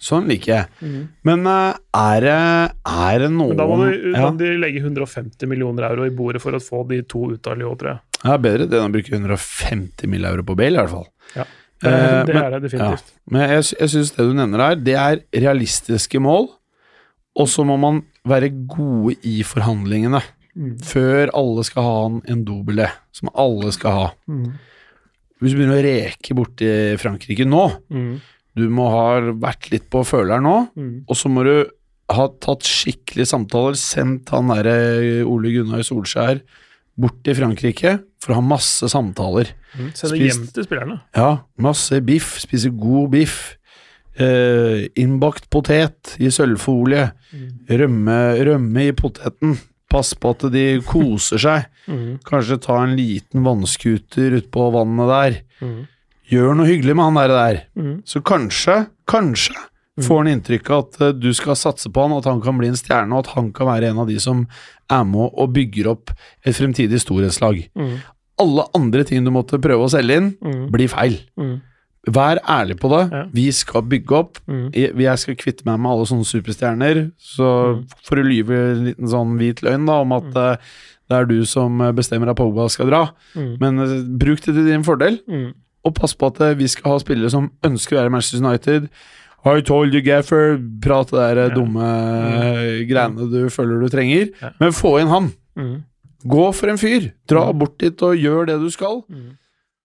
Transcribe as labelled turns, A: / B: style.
A: Sånn liker jeg. Men eh, er det, er det noen
B: Men da må du,
A: ja,
B: de legge 150 millioner euro i bordet for å få de to ut av Lyon, tror jeg.
A: Det er bedre det enn å bruke 150 mill. euro på Bale, i hvert fall.
B: Ja. Det,
A: Eh,
B: det
A: men-
B: er det definitivt.
A: Ja. Men jeg, jeg syns det du nevner her, det er realistiske mål. Og så må man være gode i forhandlingene.
B: Mm.
A: Før alle skal ha en, en dobele, som alle skal ha.
B: Mm.
A: Hvis du begynner å reke borti Frankrike nå,
B: Mm.
A: Du må ha vært litt på føleren nå,
B: Mm.
A: og så må du ha tatt skikkelige samtaler, sendt han derre Ole Gunnar Solskjær bort til Frankrike for å ha masse samtaler.
B: Mm. Sende hjem til spillerne.
A: Ja, masse biff, spise god biff. Eh, innbakt potet i sølvfolie. Rømme, rømme i poteten. Pass på at de koser seg.
B: Mm.
A: Kanskje ta en liten vannskuter ut på vannet der.
B: Mm.
A: Gjør noe hyggelig med han der. der.
B: Mm.
A: Så kanskje, kanskje får han inntrykk av at eh, du skal satse på han, at han kan bli en stjerne, og at han kan være en av de som er med og bygger opp et fremtidig storhetslag.
B: Mm.
A: Alle andre ting du måtte prøve å selge inn,
B: Mm.
A: blir feil.
B: Mm.
A: Vær ærlig på det.
B: Ja.
A: Vi skal bygge opp.
B: Mm.
A: Jeg skal kvitte meg med alle sånne superstjerner. Så
B: Mm.
A: for å lyve en liten sånn hvit løgn da, om at eh, det er du som bestemmer at Pogba skal dra.
B: Mm.
A: Men eh, bruk det til din fordel,
B: Mm.
A: Og pass på at eh, vi skal ha spillere som ønsker å være i Manchester United. I told you, Gaffer. Prat det der eh,
B: Ja.
A: dumme mm. greiene du føler du trenger.
B: Ja.
A: Men få inn han.
B: Mm.
A: Gå for en fyr. Dra bort dit og gjør det du skal.
B: Mm.